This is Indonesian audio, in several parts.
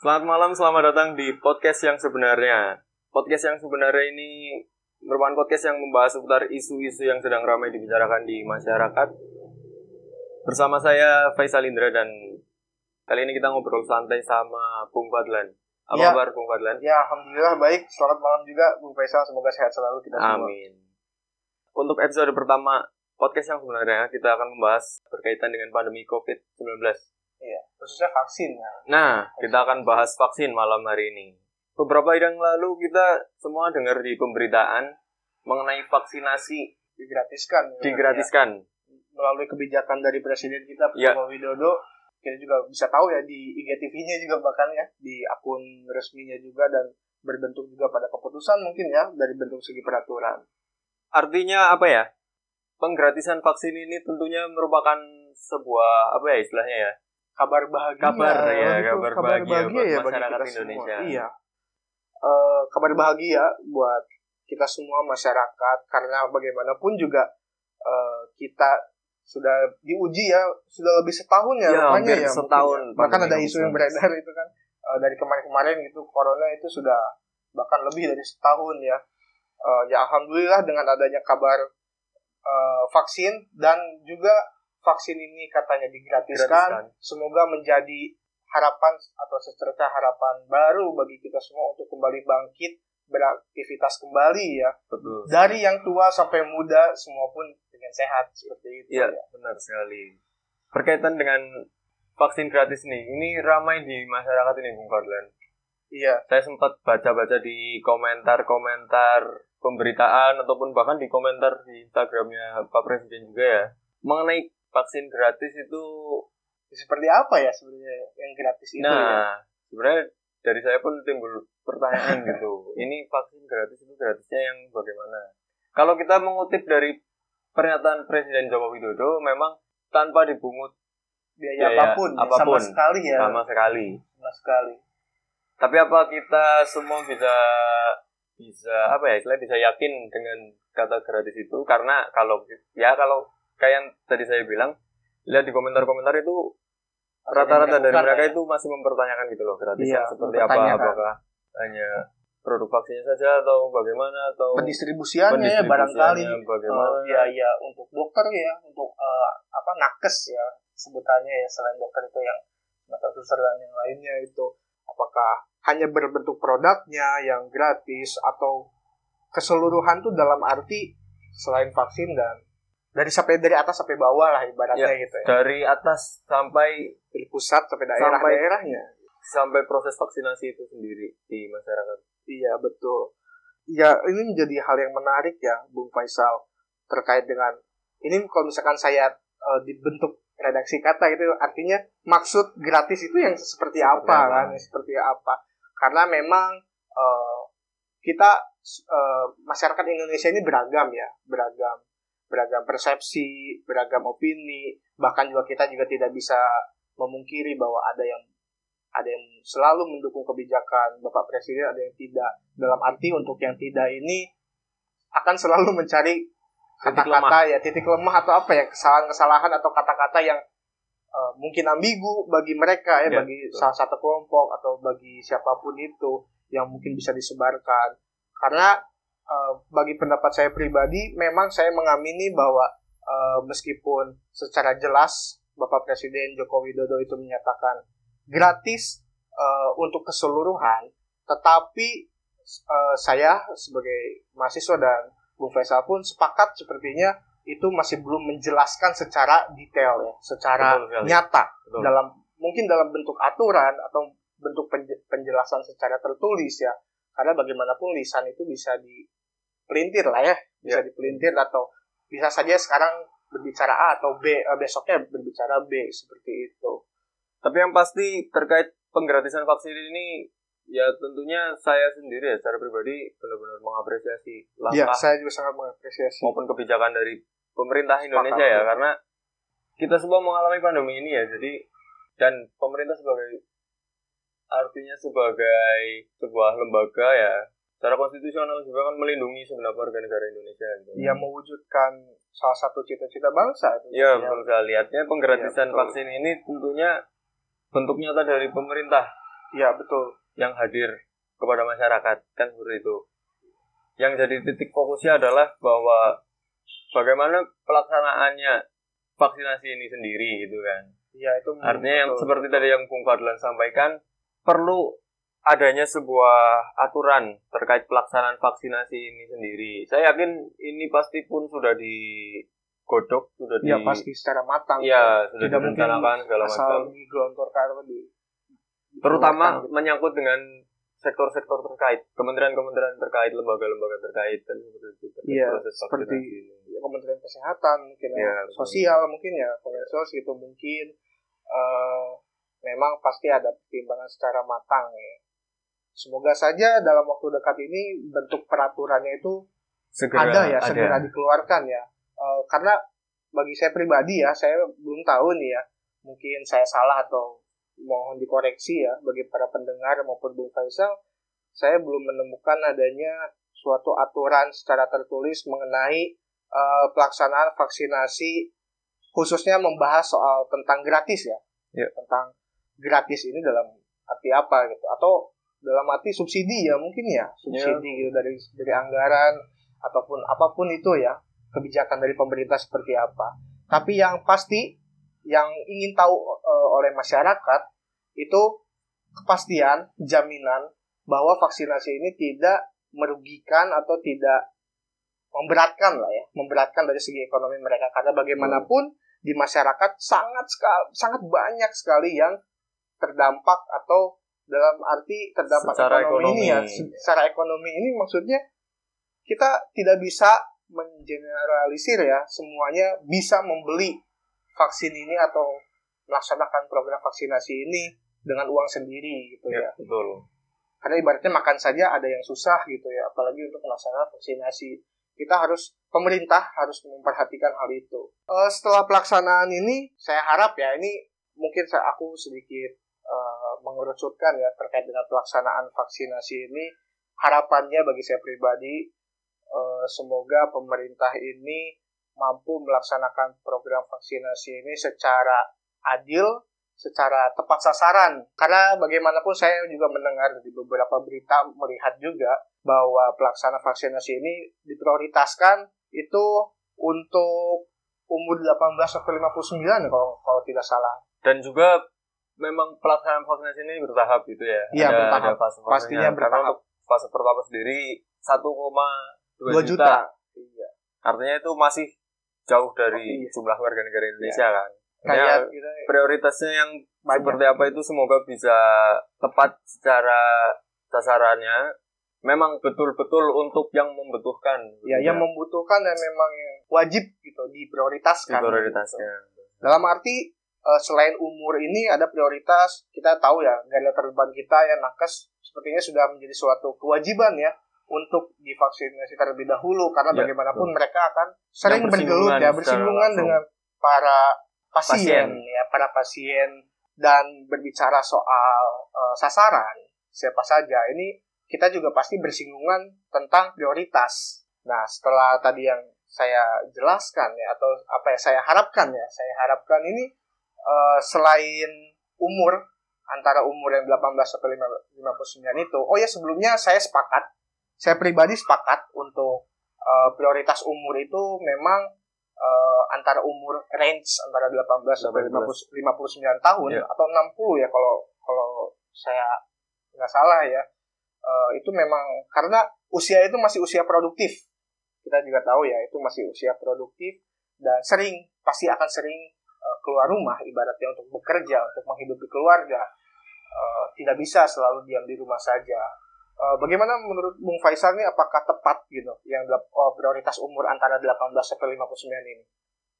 Selamat malam, selamat datang di podcast yang sebenarnya. Podcast yang sebenarnya ini merupakan podcast yang membahas seputar isu-isu yang sedang ramai dibicarakan di masyarakat. Bersama saya Faisal Indra dan kali ini kita ngobrol santai sama Bung Fadlan. Apa Ya. kabar Bung Fadlan? Ya, alhamdulillah baik. Selamat malam juga Bung Faisal. Semoga sehat selalu kita semua. Amin. Untuk episode pertama podcast yang sebenarnya kita akan membahas berkaitan dengan pandemi COVID-19. Iya, khususnya vaksin. Ya. Nah, kita akan bahas vaksin malam hari ini. Beberapa hari yang lalu kita semua dengar di pemberitaan mengenai vaksinasi Digratiskan. ya. digratiskan. Ya. Melalui kebijakan dari Presiden kita, Pak Ya. Widodo. Kita juga bisa tahu ya di IGTV-nya juga bahkan ya. Di akun resminya juga dan berbentuk juga pada keputusan mungkin ya. Dari bentuk segi peraturan. Artinya apa ya? Penggratisan vaksin ini tentunya merupakan sebuah apa ya istilahnya ya? Kabar bahagia. Kabar ya, Itu kabar bahagia buat ya bagi masyarakat kita Indonesia. Semua. Iya. Eh, kabar bahagia buat kita semua masyarakat karena bagaimanapun juga eh, kita sudah diuji ya sudah lebih setahun ya, Ya, rupanya hampir ya setahun ya. bahkan ada isu yang COVID-19. beredar itu kan eh, dari kemarin-kemarin gitu corona itu sudah bahkan lebih dari setahun ya Eh, ya alhamdulillah dengan adanya kabar eh, vaksin dan juga vaksin ini katanya digratiskan Gratiskan. semoga menjadi harapan atau secerca harapan baru bagi kita semua untuk kembali bangkit beraktivitas kembali ya Betul. dari yang tua sampai muda semua pun dengan sehat seperti itu Iya, ya. benar sekali. Berkaitan dengan vaksin gratis nih, ini ramai di masyarakat ini Bung Fadlan. Iya, saya sempat baca-baca di komentar-komentar pemberitaan ataupun bahkan di komentar di Instagramnya Pak Presiden juga ya mengenai vaksin gratis itu. seperti apa ya sebenarnya yang gratis itu ya? Nah, sebenarnya dari saya pun timbul pertanyaan gitu. Ini vaksin gratis itu gratisnya yang bagaimana? Kalau kita mengutip dari pernyataan Presiden Joko Widodo, memang tanpa dibungut Biaya, biaya apa pun, ya, apa pun, sama sekali ya, sama sekali. sama sekali. Tapi apa kita semua bisa bisa apa ya istilahnya bisa yakin dengan kata gratis itu karena kalau ya kalau kayak yang tadi saya bilang lihat di komentar-komentar itu rata-rata dari mereka ya. itu masih mempertanyakan gitu loh gratis Iya, seperti apa apakah hanya produk vaksinnya saja atau bagaimana atau pendistribusiannya ya barangkali bagaimana? eh, biaya untuk dokter ya untuk eh, apa nakes ya sebutannya ya selain dokter itu yang mata suster dan yang lainnya itu. Apakah hanya berbentuk produknya yang gratis atau keseluruhan tuh dalam arti selain vaksin dan dari sampai dari atas sampai bawah lah ibaratnya gitu ya dari atas sampai dari pusat sampai daerah Sampai- daerahnya sampai proses vaksinasi itu sendiri di masyarakat Iya betul. Ya ini menjadi hal yang menarik ya, Bung Faisal terkait dengan ini kalau misalkan saya eh, dibentuk redaksi kata itu artinya maksud gratis itu yang seperti apa apa. kan, seperti apa? Karena memang eh, kita eh, masyarakat Indonesia ini beragam ya, beragam, beragam persepsi, beragam opini, bahkan juga kita juga tidak bisa memungkiri bahwa ada yang ada yang selalu mendukung kebijakan Bapak Presiden, ada yang tidak. Dalam arti untuk yang tidak ini akan selalu mencari kata-kata ya titik lemah atau apa ya kesalahan-kesalahan atau kata-kata yang eh, mungkin ambigu bagi mereka ya, Ya, bagi betul. salah satu kelompok atau bagi siapa pun itu yang mungkin bisa disebarkan. Karena eh, bagi pendapat saya pribadi memang saya mengamini bahwa eh, meskipun secara jelas Bapak Presiden Joko Widodo itu menyatakan gratis eh, untuk keseluruhan, tetapi eh, saya sebagai mahasiswa dan Bung Faisal pun sepakat sepertinya itu masih belum menjelaskan secara detail ya, secara Betul nyata Betul. dalam mungkin dalam bentuk aturan atau bentuk penje- penjelasan secara tertulis ya. Karena bagaimanapun lisan itu bisa dipelintir lah ya, bisa dipelintir atau bisa saja sekarang berbicara A atau B, eh, besoknya berbicara B seperti itu. Tapi yang pasti terkait penggratisan vaksin ini ya tentunya saya sendiri ya secara pribadi benar-benar mengapresiasi Ya, langkah saya juga sangat mengapresiasi. maupun kebijakan dari pemerintah Indonesia ya ya. karena kita semua mengalami pandemi ini ya jadi dan pemerintah sebagai artinya sebagai sebuah lembaga ya secara konstitusional juga kan melindungi segenap warga negara Indonesia gitu. Ia mewujudkan salah satu cita-cita bangsa. itu. Ya, Ya, betul sekali. Artinya penggratisan Iya, betul. vaksin ini tentunya bentuk nyata dari pemerintah Iya betul. yang hadir kepada masyarakat kan seperti itu. Yang jadi titik fokusnya adalah bahwa bagaimana pelaksanaannya vaksinasi ini sendiri gitu kan. Iya itu Artinya yang betul. seperti tadi yang Bung Fadlan sampaikan perlu adanya sebuah aturan terkait pelaksanaan vaksinasi ini sendiri. Saya yakin ini pasti pun sudah digodok, sudah di Iya pasti secara matang. Iya, sudah Tidak direncanakan segala asal macam. digelontorkan atau di Terutama dikeluarkan menyangkut dengan sektor-sektor terkait, kementerian-kementerian terkait, lembaga-lembaga terkait dan seperti itu. Iya, proses seperti gitu. Kementerian Kesehatan mungkin ya, Iya, betul. sosial mungkin ya, komersial gitu mungkin eh, memang pasti ada pertimbangan secara matang ya. Semoga saja dalam waktu dekat ini bentuk peraturannya itu segera ada ya, segera dikeluarkan ya. Eh, karena bagi saya pribadi ya, saya belum tahu nih ya, mungkin saya salah atau mohon dikoreksi ya bagi para pendengar maupun Bung Faisal, saya belum menemukan adanya suatu aturan secara tertulis mengenai eh, pelaksanaan vaksinasi khususnya membahas soal tentang gratis ya, Ya. tentang gratis ini dalam arti apa gitu atau dalam arti subsidi ya mungkin ya. Subsidi. Gitu dari dari anggaran ataupun apa pun itu ya. Kebijakan dari pemerintah seperti apa. Tapi yang pasti yang ingin tahu eh, oleh masyarakat itu kepastian jaminan bahwa vaksinasi ini tidak merugikan atau tidak memberatkan lah ya. Memberatkan dari segi ekonomi mereka. Karena bagaimanapun di masyarakat sangat sekali sangat banyak sekali yang terdampak atau dalam arti terdampak Secara ekonomi, ini ya ekonomi. secara ekonomi ini maksudnya kita tidak bisa mengeneralisir ya semuanya bisa membeli vaksin ini atau melaksanakan program vaksinasi ini dengan uang sendiri gitu ya Ya, betul. karena ibaratnya makan saja ada yang susah gitu ya apalagi untuk melaksanakan vaksinasi kita harus pemerintah harus memperhatikan hal itu Eh, setelah pelaksanaan ini saya harap ya ini mungkin saya aku sedikit eh, mengerucutkan ya terkait dengan pelaksanaan vaksinasi ini harapannya bagi saya pribadi eh, semoga pemerintah ini mampu melaksanakan program vaksinasi ini secara adil secara tepat sasaran. Karena bagaimanapun saya juga mendengar di beberapa berita melihat juga bahwa pelaksana vaksinasi ini diprioritaskan itu untuk umur 18 sampai 59 ya, kalau kalau tidak salah. Dan juga memang pelaksanaan vaksinasi ini bertahap gitu ya. Iya, ada, bertahap. ada fase Pastinya Karena bertahap. untuk fase pertama sendiri 1,2 2 juta. juta. Iya. Artinya itu masih jauh dari Iya. jumlah warga negara Indonesia kan. Kayak kita prioritasnya yang banyak. seperti apa itu semoga bisa tepat secara sasarannya. Memang betul-betul untuk yang membutuhkan. ya yang membutuhkan dan memang wajib gitu diprioritaskan. prioritasnya. Dalam arti eh, selain umur ini ada prioritas kita tahu ya garda terdepan kita yang nakes sepertinya sudah menjadi suatu kewajiban ya untuk divaksinasi terlebih dahulu karena Ya, bagaimanapun mereka akan sering Yang bergelut ya bersinggungan dengan para pasien, Pasien. ya para pasien dan berbicara soal eh, sasaran siapa saja ini kita juga pasti bersinggungan tentang prioritas. Nah setelah tadi yang saya jelaskan ya atau apa ya saya harapkan ya saya harapkan ini eh, selain umur antara umur yang 18 sampai 5 59 itu oh ya sebelumnya saya sepakat saya pribadi sepakat untuk eh, prioritas umur itu memang eh, antara umur range antara 18 sampai 18. 50 59 tahun Iya. atau 60 ya kalau kalau saya nggak salah ya Eh, itu memang karena usia itu masih usia produktif kita juga tahu ya itu masih usia produktif dan sering pasti akan sering eh, keluar rumah ibaratnya untuk bekerja untuk menghidupi keluarga Eh, tidak bisa selalu diam di rumah saja. Eh, bagaimana menurut Bung Faisal ini apakah tepat gitu yang oh, prioritas umur antara 18 sampai 59 ini?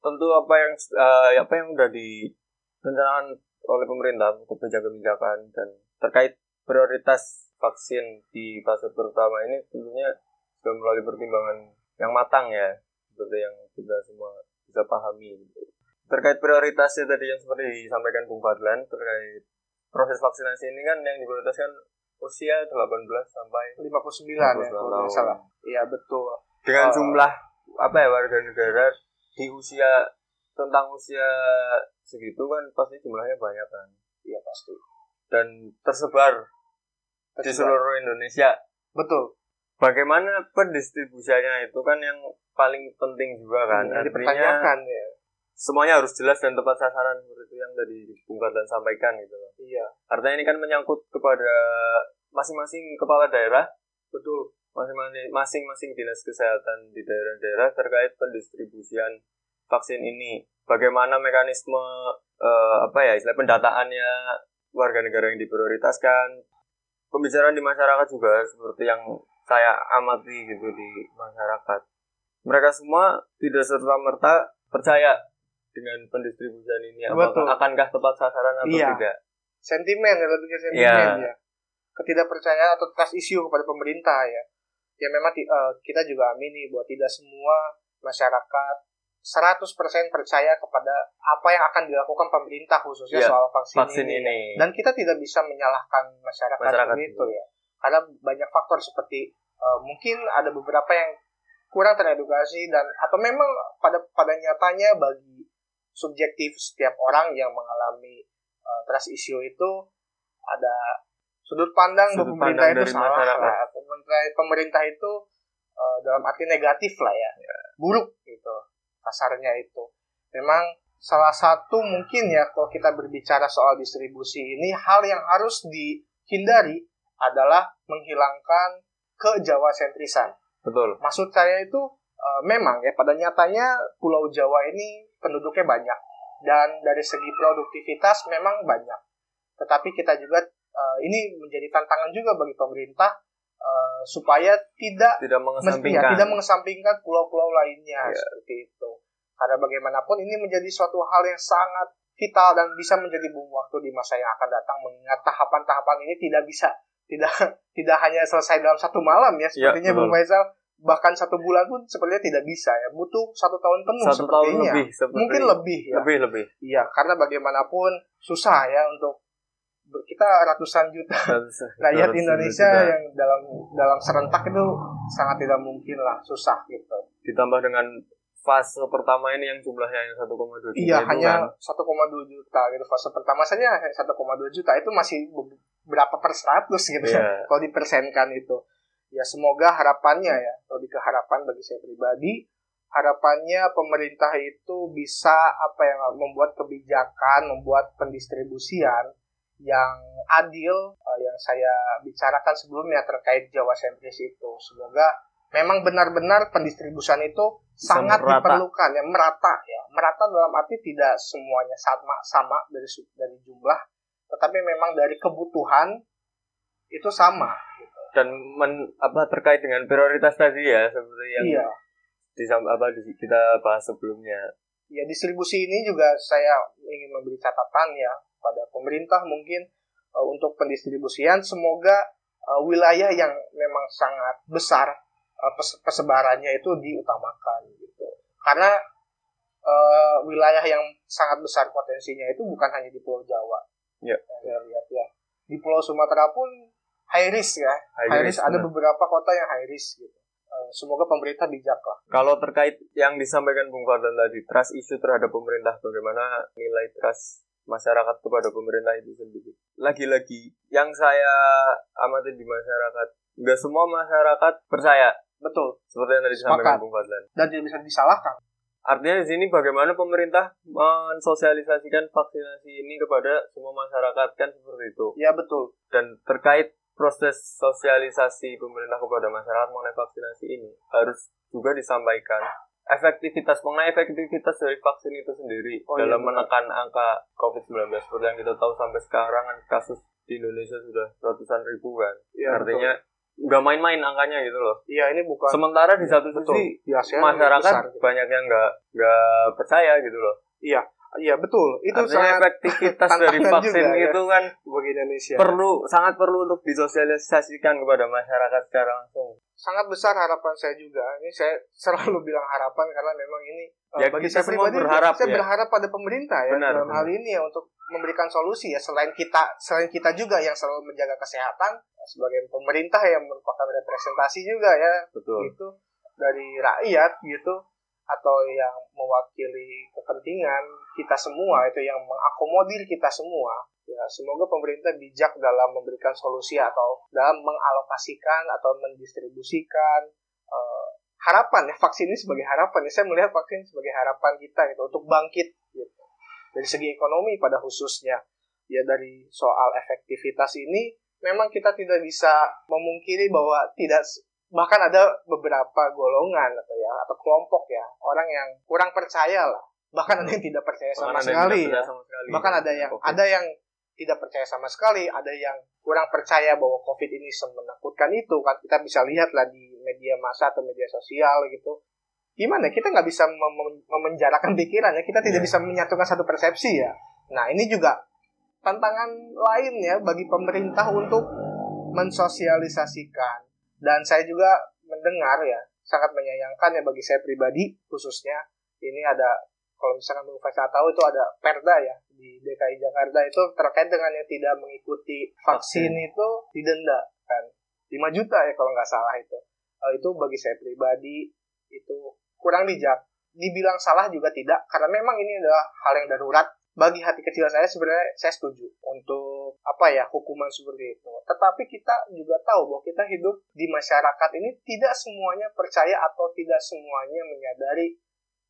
Tentu apa yang eh, apa yang udah direncanakan oleh pemerintah untuk kebijakan-kebijakan dan terkait prioritas vaksin di fase pertama ini tentunya sudah melalui pertimbangan yang matang ya seperti yang kita semua bisa pahami terkait prioritasnya tadi yang seperti disampaikan Bung Fadlan terkait proses vaksinasi ini kan yang diprioritaskan usia 18 sampai 59 ya 59 kalau tahun. tidak salah iya betul dengan Oh. jumlah apa ya warga negara di usia tentang usia segitu kan pasti jumlahnya banyak kan iya pasti dan tersebar, di Tersebar. seluruh Indonesia. Betul. Bagaimana pendistribusiannya itu kan yang paling penting juga kan. Yang Artinya dipertanyakan ya. Semuanya harus jelas dan tepat sasaran seperti itu yang tadi Bung Fadlan sampaikan gitu loh. Iya, Artinya ini kan menyangkut kepada masing-masing kepala daerah, betul. masing-masing masing-masing dinas kesehatan di daerah-daerah terkait pendistribusian vaksin ini. Bagaimana mekanisme eh, apa ya istilah pendataannya warga negara yang diprioritaskan. Pembicaraan di masyarakat juga seperti yang saya amati gitu di masyarakat. Mereka semua tidak serta merta percaya dengan pendistribusian ini. Betul. akankah tepat sasaran atau Iya. tidak? Sentimen ya lebih ke sentimen Iya. ya. Ketidakpercayaan atau trust issue kepada pemerintah ya. Ya memang eh, kita juga amini bahwa tidak semua masyarakat 100% percaya kepada apa yang akan dilakukan pemerintah khususnya Iya, soal vaksin, Vaksin ini. ini. Dan kita tidak bisa menyalahkan masyarakat, Masyarakat itu ya. Karena banyak faktor seperti eh, mungkin ada beberapa yang kurang teredukasi dan atau memang pada pada nyatanya bagi subjektif setiap orang yang mengalami eh, trust issue itu ada sudut pandang Sudut pemerintah pandang itu salah lah. Pemerintah, pemerintah itu eh, dalam arti negatif lah ya, buruk gitu kasarnya itu. Memang salah satu mungkin ya kalau kita berbicara soal distribusi ini hal yang harus dihindari adalah menghilangkan ke Jawa sentrisan. Betul. Maksud saya itu eh, memang ya pada nyatanya Pulau Jawa ini penduduknya banyak dan dari segi produktivitas memang banyak. Tetapi kita juga eh, ini menjadi tantangan juga bagi pemerintah eh, supaya tidak Tidak ya, mengesampingkan. tidak mengesampingkan pulau-pulau lainnya Ya. seperti itu. Karena bagaimanapun ini menjadi suatu hal yang sangat vital dan bisa menjadi bom waktu di masa yang akan datang mengingat tahapan-tahapan ini tidak bisa tidak tidak hanya selesai dalam satu malam ya sepertinya betul. Bung Faisal bahkan satu bulan pun sepertinya tidak bisa ya. Butuh satu tahun penuh satu tahun sepertinya. lebih seperti mungkin lebih ya. lebih lebih. Iya karena bagaimanapun susah ya untuk kita ratusan juta. Rakyat Indonesia juga yang dalam dalam serentak itu sangat tidak mungkin lah susah gitu. Ditambah dengan fase pertama ini yang jumlahnya yang 1,2 juta iya hanya kan. 1,2 juta gitu. Fase pertama saja hanya 1,2 juta itu masih be- berapa per 100 gitu ya. Iya. kalau dipersenkan itu ya semoga harapannya ya lebih ke harapan bagi saya pribadi. Harapannya pemerintah itu bisa apa yang membuat kebijakan membuat pendistribusian yang adil eh, yang saya bicarakan sebelumnya terkait Jawa sentris itu. Semoga memang benar-benar pendistribusian itu Bisa sangat merata. diperlukan ya merata ya. Merata dalam arti tidak semuanya sama sama dari dari jumlah tetapi memang dari kebutuhan itu sama dan men, apa terkait dengan prioritas tadi ya seperti yang iya. di apa di- kita bahas sebelumnya. Ya distribusi ini juga saya ingin memberi catatan ya pada pemerintah mungkin eh, untuk pendistribusian. Semoga eh, wilayah yang memang sangat besar pes- persebarannya itu diutamakan gitu. Karena eh, wilayah yang sangat besar potensinya itu bukan hanya di Pulau Jawa. Ya. saya lihat ya. Di Pulau Sumatera pun high risk ya. High risk ada benar. beberapa kota yang high risk gitu. Eh, semoga pemerintah bijak lah. Kalau terkait yang disampaikan Bung Fadlan tadi trust issue terhadap pemerintah bagaimana nilai trust masyarakat kepada pemerintah itu sendiri? Lagi-lagi yang saya amati di masyarakat nggak semua masyarakat percaya. Betul. Seperti yang tadi disampaikan. Bung Fadlan dan tidak bisa disalahkan. Artinya di sini bagaimana pemerintah mensosialisasikan vaksinasi ini kepada semua masyarakat kan seperti itu. ya betul. Dan terkait proses sosialisasi pemerintah kepada masyarakat mengenai vaksinasi ini harus juga disampaikan efektivitas mengenai efektivitas dari vaksin itu sendiri Oh, iya, dalam benar. menekan angka COVID-19 seperti yang kita tahu sampai sekarang kan kasus di Indonesia sudah ratusan ribu kan. Ya, Artinya nggak main-main angkanya gitu loh. Iya ini bukan Sementara di satu sisi Di masyarakat besar, gitu. banyak yang nggak nggak percaya gitu loh. Iya betul. Itu Artinya sangat efektivitas dari vaksin juga, ya. itu kan bagi Indonesia. perlu sangat perlu untuk disosialisasikan kepada masyarakat secara langsung. sangat besar harapan saya juga. Ini saya selalu bilang harapan karena memang ini eh, Ya, bagi kita saya semua pribadi berharap, saya ya. berharap pada pemerintah ya Benar, dalam benar. hal ini ya untuk memberikan solusi ya selain kita selain kita juga yang selalu menjaga kesehatan sebagai pemerintah yang merupakan representasi juga ya Betul. gitu dari rakyat gitu atau yang mewakili kepentingan kita semua itu yang mengakomodir kita semua Ya, semoga pemerintah bijak dalam memberikan solusi atau dalam mengalokasikan atau mendistribusikan uh, harapan ya vaksin ini sebagai harapan. Ya, saya melihat vaksin sebagai harapan kita gitu untuk bangkit gitu. Dari segi ekonomi pada khususnya ya dari soal efektivitas ini memang kita tidak bisa memungkiri bahwa tidak bahkan ada beberapa golongan atau ya atau kelompok ya orang yang kurang percaya lah. Bahkan ada yang tidak percaya sama sekali, ya. sama sekali. Bahkan ada yang COVID. ada yang tidak percaya sama sekali ada yang kurang percaya bahwa covid ini semenakutkan itu. Kan kita bisa lihat lah di media massa atau media sosial gitu. Gimana? Kita nggak bisa mem memenjarakan pikiran ya. Kita tidak yeah. bisa menyatukan satu persepsi ya. Nah ini juga tantangan lain ya bagi pemerintah untuk mensosialisasikan dan saya juga mendengar ya sangat menyayangkan ya bagi saya pribadi khususnya ini ada kalau misalkan Bung Faisal tahu itu ada perda ya di DKI Jakarta itu terkait dengan yang tidak mengikuti vaksin itu didenda kan. 5 juta ya kalau nggak salah itu. Uh, itu bagi saya pribadi itu kurang bijak. Dibilang salah juga tidak karena memang ini adalah hal yang darurat bagi hati kecil saya sebenarnya saya setuju untuk apa ya hukuman seperti itu. Tetapi kita juga tahu bahwa kita hidup di masyarakat ini tidak semuanya percaya atau tidak semuanya menyadari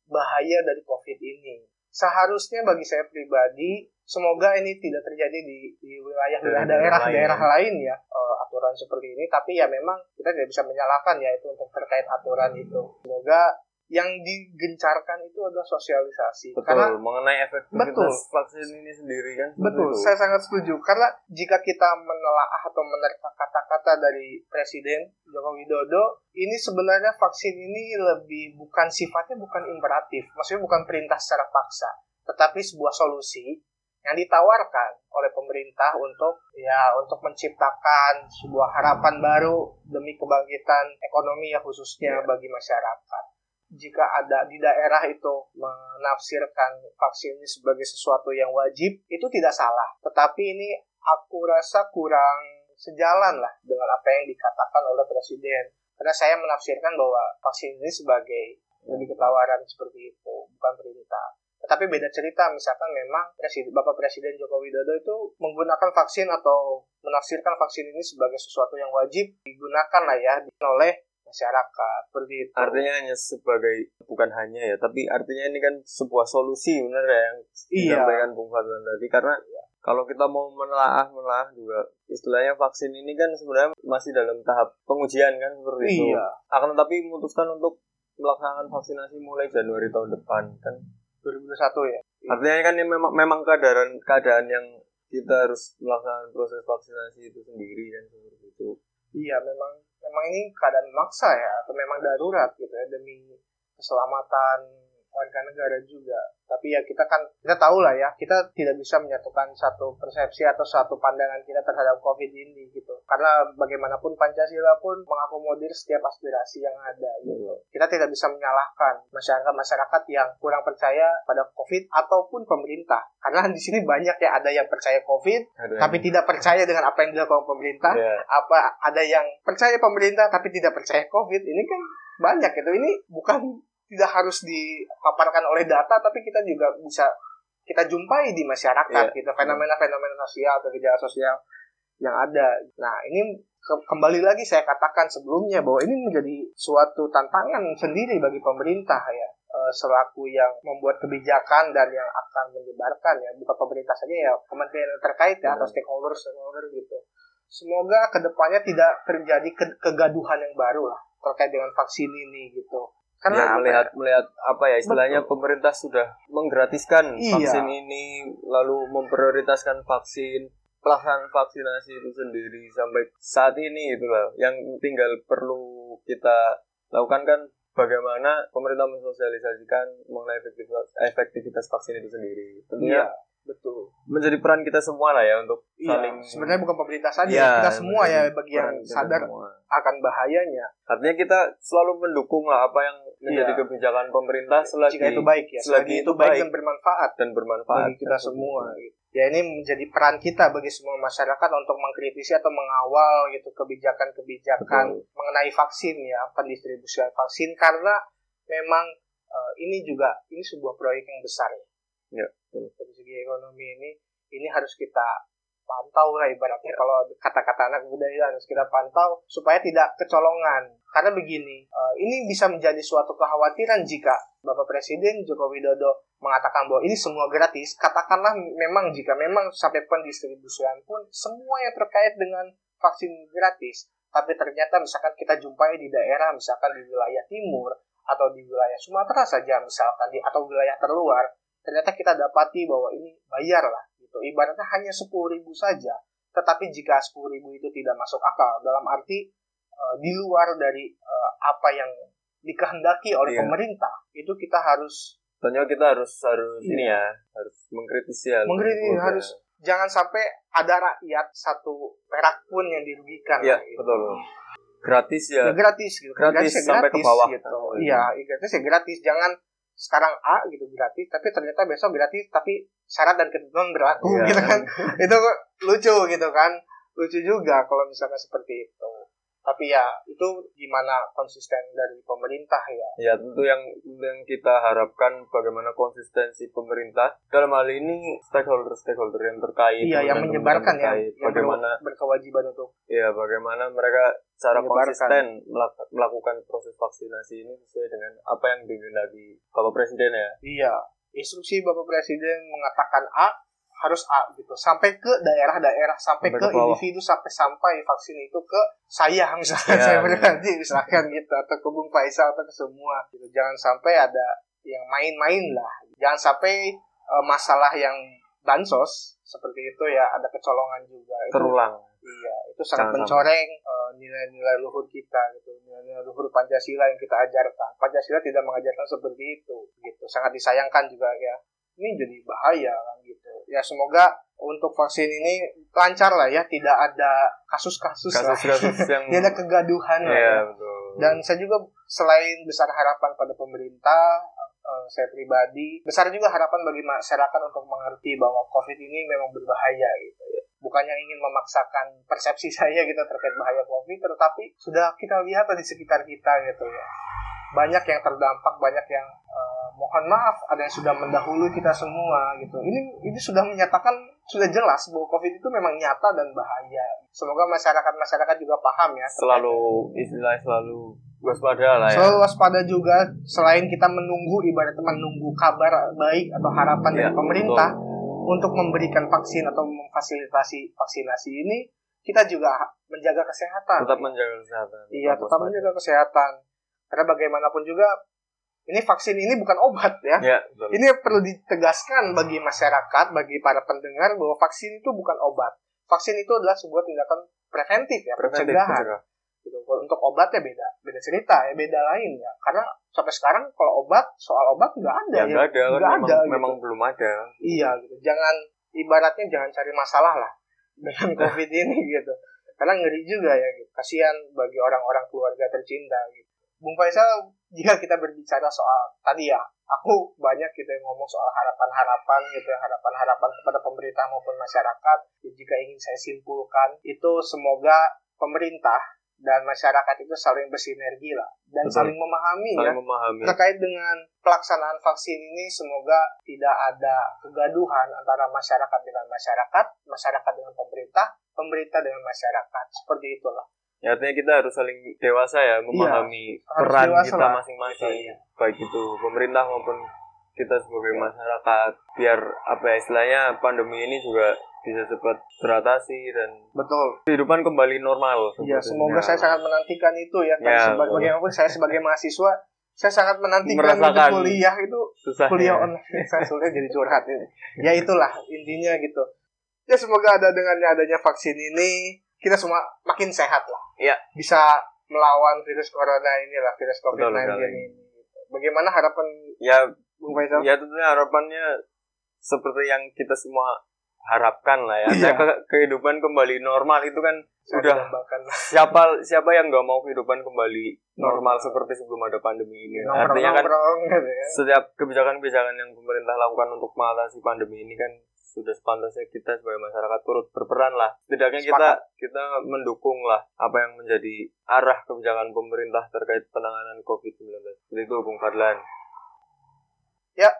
bahaya dari COVID ini. Seharusnya bagi saya pribadi, semoga ini tidak terjadi di, di wilayah-wilayah daerah-daerah lain ya uh, aturan seperti ini. Tapi ya memang kita tidak bisa menyalahkan ya itu untuk terkait aturan itu. Semoga yang digencarkan itu adalah sosialisasi. Betul, karena mengenai efektivitas betul, vaksin ini sendiri kan. Betul, itu. saya sangat setuju. Karena jika kita menelaah atau menerka kata-kata dari Presiden Joko Widodo, ini sebenarnya vaksin ini lebih bukan sifatnya bukan imperatif, maksudnya bukan perintah secara paksa, tetapi sebuah solusi yang ditawarkan oleh pemerintah untuk ya untuk menciptakan sebuah harapan baru demi kebangkitan ekonomi ya khususnya bagi masyarakat jika ada di daerah itu menafsirkan vaksin ini sebagai sesuatu yang wajib itu tidak salah. Tetapi ini aku rasa kurang sejalan lah dengan apa yang dikatakan oleh presiden. Karena saya menafsirkan bahwa vaksin ini sebagai lebih ketawaran seperti itu bukan perintah. Tetapi beda cerita misalkan memang presiden, Bapak Presiden Joko Widodo itu menggunakan vaksin atau menafsirkan vaksin ini sebagai sesuatu yang wajib digunakan lah ya oleh masyarakat seperti itu. Artinya hanya sebagai bukan hanya ya, tapi artinya ini kan sebuah solusi benar ya yang iya. disampaikan Bung Fadlan tadi karena ya, kalau kita mau menelaah menelaah juga istilahnya vaksin ini kan sebenarnya masih dalam tahap pengujian kan seperti iya. itu. Akan tetapi memutuskan untuk melaksanakan vaksinasi mulai Januari tahun depan kan 2021 ya. Artinya kan ini memang memang keadaan keadaan yang kita harus melaksanakan proses vaksinasi itu sendiri kan seperti itu. Iya, memang memang ini keadaan maksa ya atau memang darurat gitu ya demi keselamatan warga negara juga. Tapi ya kita kan kita tahu lah ya kita tidak bisa menyatukan satu persepsi atau satu pandangan kita terhadap COVID ini gitu. Karena bagaimanapun Pancasila pun mengakomodir setiap aspirasi yang ada gitu. Kita tidak bisa menyalahkan masyarakat-masyarakat yang kurang percaya pada COVID ataupun pemerintah. Karena di sini banyak ya ada yang percaya COVID ada tapi yang... tidak percaya dengan apa yang dilakukan pemerintah. Yeah. Apa ada yang percaya pemerintah tapi tidak percaya COVID. Ini kan banyak itu. Ini bukan tidak harus dipaparkan oleh data tapi kita juga bisa kita jumpai di masyarakat yeah. gitu fenomena-fenomena sosial atau gejala sosial yang ada. Nah, ini ke kembali lagi saya katakan sebelumnya bahwa ini menjadi suatu tantangan sendiri bagi pemerintah ya e, selaku yang membuat kebijakan dan yang akan menyebarkan ya bukan pemerintah saja ya kementerian terkait ya atau stakeholder stakeholder gitu. Semoga ke depannya tidak terjadi ke kegaduhan yang baru lah terkait dengan vaksin ini gitu karena ya, melihat ya? melihat apa ya istilahnya Betul. pemerintah sudah menggratiskan iya. vaksin ini lalu memprioritaskan vaksin pelaksanaan vaksinasi itu sendiri sampai saat ini itulah yang tinggal perlu kita lakukan kan bagaimana pemerintah mensosialisasikan mengenai efektivitas, efektivitas vaksin itu sendiri tentunya iya betul. Menjadi peran kita semua lah ya untuk iya, saling sebenarnya bukan pemerintah saja iya, kita semua ya bagi yang sadar semua. akan bahayanya. Artinya kita selalu mendukung lah apa yang menjadi iya. kebijakan pemerintah selagi Jika itu baik ya selagi, itu baik, dan bermanfaat dan bermanfaat bagi kita semua gitu. ya ini menjadi peran kita bagi semua masyarakat untuk mengkritisi atau mengawal gitu kebijakan-kebijakan mengenai vaksin ya pendistribusian vaksin. Karena memang uh, ini juga ini sebuah proyek yang besar ya. Ya, dari segi ekonomi ini ini harus kita pantau lah ibaratnya kalau kata-kata anak muda itu harus kita pantau supaya tidak kecolongan. Karena begini, uh, ini bisa menjadi suatu kekhawatiran jika Bapak Presiden Joko Widodo mengatakan bahwa ini semua gratis. Katakanlah memang jika memang sampai pendistribusian pun semua yang terkait dengan vaksin gratis. Tapi ternyata misalkan kita jumpai di daerah, misalkan di wilayah timur, atau di wilayah Sumatera saja misalkan di atau wilayah terluar ternyata kita dapati bahwa ini bayar lah gitu ibaratnya hanya sepuluh ribu saja tetapi jika sepuluh ribu itu tidak masuk akal dalam arti e, di luar dari e, apa yang dikehendaki oleh iya. pemerintah itu kita harus Tentunya kita harus harus iya. ini ya harus mengkritisi ya mengkritisi harus jangan sampai ada rakyat satu perak pun yang dirugikan ya, gitu. betul gratis ya, ya gratis gitu gratis, gratis ya sampai gratis, ke bawah gitu. Oh, iya ya, gratis ya gratis jangan sekarang A gitu gratis tapi ternyata besok gratis tapi syarat dan ketentuan berlaku yeah. gitu kan. Itu lucu gitu kan. Lucu juga kalau misalnya seperti itu tapi ya itu gimana konsisten dari pemerintah ya? Ya tentu yang yang kita harapkan bagaimana konsistensi pemerintah. Dalam hal ini stakeholder stakeholder yang terkait iya yang menyebarkan ya yang bagaimana berkewajiban untuk ya bagaimana mereka secara konsisten melakukan proses vaksinasi ini sesuai dengan apa yang lagi bapak presiden ya. Iya instruksi bapak presiden mengatakan A harus A gitu. Sampai ke daerah-daerah sampai, sampai ke, ke individu sampai sampai vaksin itu ke saya misalnya yeah. saya pribadi misalkan gitu atau ke Bung Faisal atau ke semua gitu. Jangan sampai ada yang main-main lah. Jangan sampai uh, masalah yang bansos seperti itu ya ada kecolongan juga. Itu, terulang. Iya itu sangat jangan mencoreng uh, nilai-nilai luhur kita gitu. Nilai-nilai luhur Pancasila yang kita ajarkan. Pancasila tidak mengajarkan seperti itu gitu. Sangat disayangkan juga ya ini jadi bahaya kan gitu ya semoga untuk vaksin ini lancar lah ya tidak ada kasus-kasus lah kasus yang tidak ada kegaduhan lah iya, ya. betul. dan saya juga selain besar harapan pada pemerintah uh, saya pribadi besar juga harapan bagi masyarakat untuk mengerti bahwa covid ini memang berbahaya gitu ya bukannya ingin memaksakan persepsi saya gitu terkait bahaya covid tetapi sudah kita lihat di sekitar kita gitu ya banyak yang terdampak banyak yang uh, mohon maaf ada yang sudah mendahului kita semua gitu. Ini ini sudah menyatakan sudah jelas bahwa covid itu memang nyata dan bahaya. Semoga masyarakat masyarakat juga paham ya. Selalu istilah selalu waspada lah ya. Selalu waspada juga selain kita menunggu ibarat menunggu kabar baik atau harapan ya, dari pemerintah betul. untuk memberikan vaksin atau memfasilitasi vaksinasi ini kita juga menjaga kesehatan. Tetap menjaga kesehatan iya tetap menjaga kesehatan karena bagaimanapun juga ini vaksin ini bukan obat ya. ya ini perlu ditegaskan bagi masyarakat, bagi para pendengar bahwa vaksin itu bukan obat. Vaksin itu adalah sebuah tindakan preventif ya, preventif, pencegahan. Gitu. Untuk obatnya beda, beda cerita ya, beda lain ya. Karena sampai sekarang kalau obat, soal obat nggak ada ya. Nggak ya. ada, nggak ada. Memang, gitu. memang belum ada. Iya gitu. Jangan ibaratnya jangan cari masalah lah dengan COVID ini gitu. Karena ngeri juga ya, gitu. kasihan bagi orang-orang keluarga tercinta gitu. Bung Faisal, jika kita berbicara soal tadi ya, aku banyak gitu yang ngomong soal harapan-harapan gitu ya, harapan-harapan kepada pemerintah maupun masyarakat. Ya, jika ingin saya simpulkan, itu semoga pemerintah dan masyarakat itu saling bersinergi lah dan Betul. saling memahami saling ya memahami. terkait dengan pelaksanaan vaksin ini semoga tidak ada kegaduhan antara masyarakat dengan masyarakat, masyarakat dengan pemerintah, pemerintah dengan masyarakat seperti itulah. Ya, artinya kita harus saling dewasa ya memahami iya, peran kita masing-masing, iya. baik itu pemerintah maupun kita sebagai masyarakat, biar apa ya istilahnya pandemi ini juga bisa cepat teratasi dan betul kehidupan kembali normal. Ya, semoga saya sangat menantikan itu ya. ya sebagai bagaimanapun saya sebagai mahasiswa, saya sangat menantikan Merasakan kuliah itu susah kuliah ya. online. saya sulit jadi curhat ini. Ya itulah intinya gitu. Ya semoga ada dengannya adanya vaksin ini kita semua makin sehat lah. Iya. Bisa melawan virus corona ini lah, virus COVID-19 ini. Bagaimana harapan ya Bung Faisal? Ya tentunya harapannya seperti yang kita semua harapkan lah ya. Iya. Ke kehidupan kembali normal itu kan sudah siapa siapa yang nggak mau kehidupan kembali normal, normal seperti sebelum ada pandemi ini. Nongkrong, Artinya kan gitu ya. setiap kebijakan-kebijakan yang pemerintah lakukan untuk mengatasi pandemi ini kan sudah sepantasnya kita sebagai masyarakat turut berperan lah. Setidaknya kita kita mendukung lah apa yang menjadi arah kebijakan pemerintah terkait penanganan COVID-19. Seperti itu, Bung Fadlan. Ya,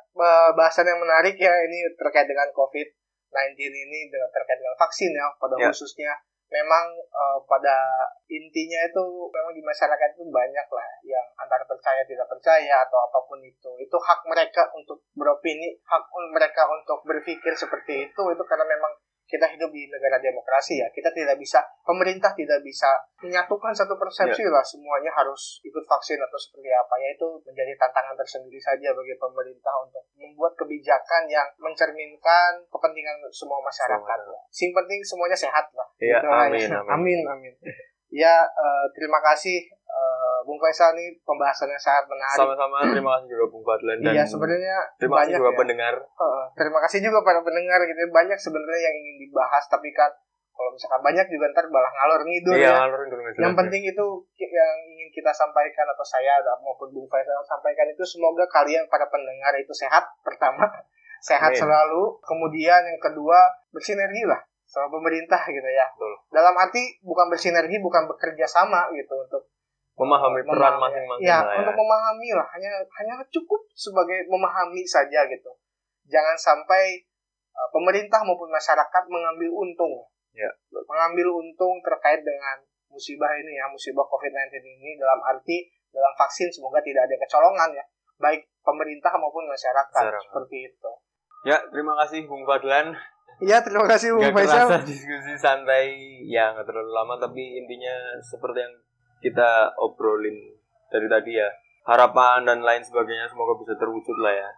bahasan yang menarik ya ini terkait dengan COVID. ini dengan terkait dengan vaksin ya pada Ya. khususnya memang eh, pada intinya itu memang di masyarakat itu banyak lah yang antara percaya tidak percaya atau apa pun itu. Itu hak mereka untuk beropini hak mereka untuk berpikir seperti itu. Itu karena memang kita hidup di negara demokrasi ya kita tidak bisa pemerintah tidak bisa menyatukan satu persepsi lah semuanya harus ikut vaksin atau seperti apa. Ya itu menjadi tantangan tersendiri saja bagi pemerintah untuk membuat kebijakan yang mencerminkan kepentingan semua masyarakat sing penting semuanya sehat lah. Iya, Gitu amin, ya. amin. amin amin ya eh, terima kasih eh, Bung Faisal nih pembahasannya sangat menarik Sama-sama terima kasih juga Bung Fadlan dan iya sebenarnya terima kasih banyak juga ya. pendengar. Heeh, terima kasih juga para pendengar gitu ya. banyak sebenarnya yang ingin dibahas tapi kan kalau misalkan banyak juga ntar malah ngalor ngidul Iya, ya ngalur ngidul nggak yang jelas. penting itu yang ingin kita sampaikan atau saya maupun Bung Faisal sampaikan itu semoga kalian para pendengar itu sehat pertama sehat Amin. selalu kemudian yang kedua bersinergi lah sama pemerintah gitu ya Betul. dalam arti bukan bersinergi bukan bekerja sama gitu untuk memahami peran masing-masing ya, lah ya. untuk memahami lah hanya hanya cukup sebagai memahami saja gitu jangan sampai uh, pemerintah maupun masyarakat mengambil untung Ya, mengambil untung terkait dengan musibah ini ya musibah COVID-19 ini dalam arti dalam vaksin semoga tidak ada kecolongan ya baik pemerintah maupun masyarakat Masyarakat. seperti itu Ya, terima kasih Bung Fadlan. Ya terima kasih Bung Gak Faisal kerasa diskusi santai ya nggak terlalu lama tapi intinya seperti yang kita obrolin dari tadi ya harapan dan lain sebagainya semoga bisa terwujud lah ya.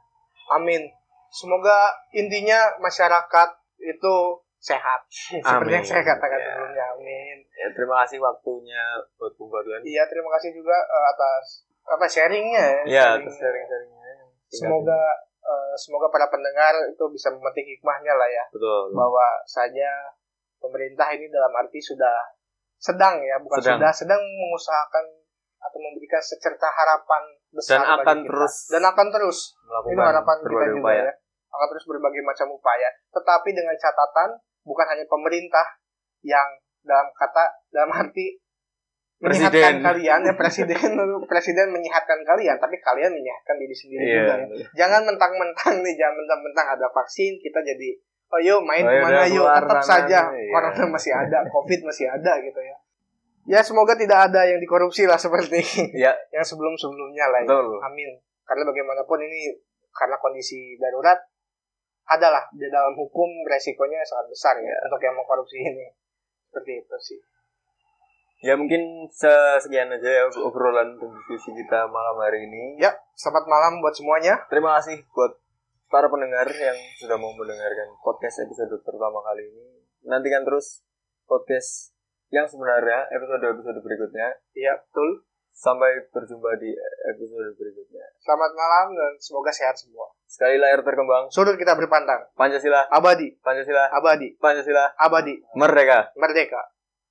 amin semoga intinya masyarakat itu sehat seperti yang saya katakan Ya. sebelumnya amin Ya, terima kasih waktunya buat Bung Fadlan. Iya, terima kasih juga eh, atas apa sharingnya ya. Ya, sharing. atas sharing-sharingnya. Semoga eh, semoga para pendengar itu bisa memetik hikmahnya lah ya betul. bahwa saja pemerintah ini dalam arti sudah sedang ya, bukan Sedang. sudah sedang mengusahakan atau memberikan secerca harapan besar Dan bagi akan kita. terus dan akan terus melakukan itu harapan kita juga upaya. ya akan terus berbagai macam upaya tetapi dengan catatan bukan hanya pemerintah yang dalam kata dalam arti menyehatkan Presiden. kalian ya presiden presiden menyehatkan kalian tapi kalian menyehatkan diri sendiri Iya. juga ya. jangan mentang-mentang nih jangan mentang-mentang ada vaksin kita jadi oh yuk main Oh, ke mana yuk tetap saja iya. corona masih ada covid masih ada gitu ya ya semoga tidak ada yang dikorupsi lah seperti Ya, yang sebelum-sebelumnya lah ya. betul. Amin. Karena bagaimanapun ini karena kondisi darurat adalah di dalam hukum resikonya sangat besar ya untuk yang mengkorupsi ini. Seperti itu sih. Ya mungkin sekian aja ya obrolan dan diskusi kita malam hari ini. Ya, selamat malam buat semuanya. Terima kasih buat para pendengar yang sudah mau mendengarkan podcast episode pertama kali ini. Nantikan terus podcast yang sebenarnya episode-episode berikutnya. Iya, betul. Sampai berjumpa di episode berikutnya. Selamat malam dan semoga sehat semua. Sekali layar terkembang, Sudut kita berpandang. Pancasila, Abadi, Pancasila, abadi, Pancasila, abadi, merdeka. merdeka.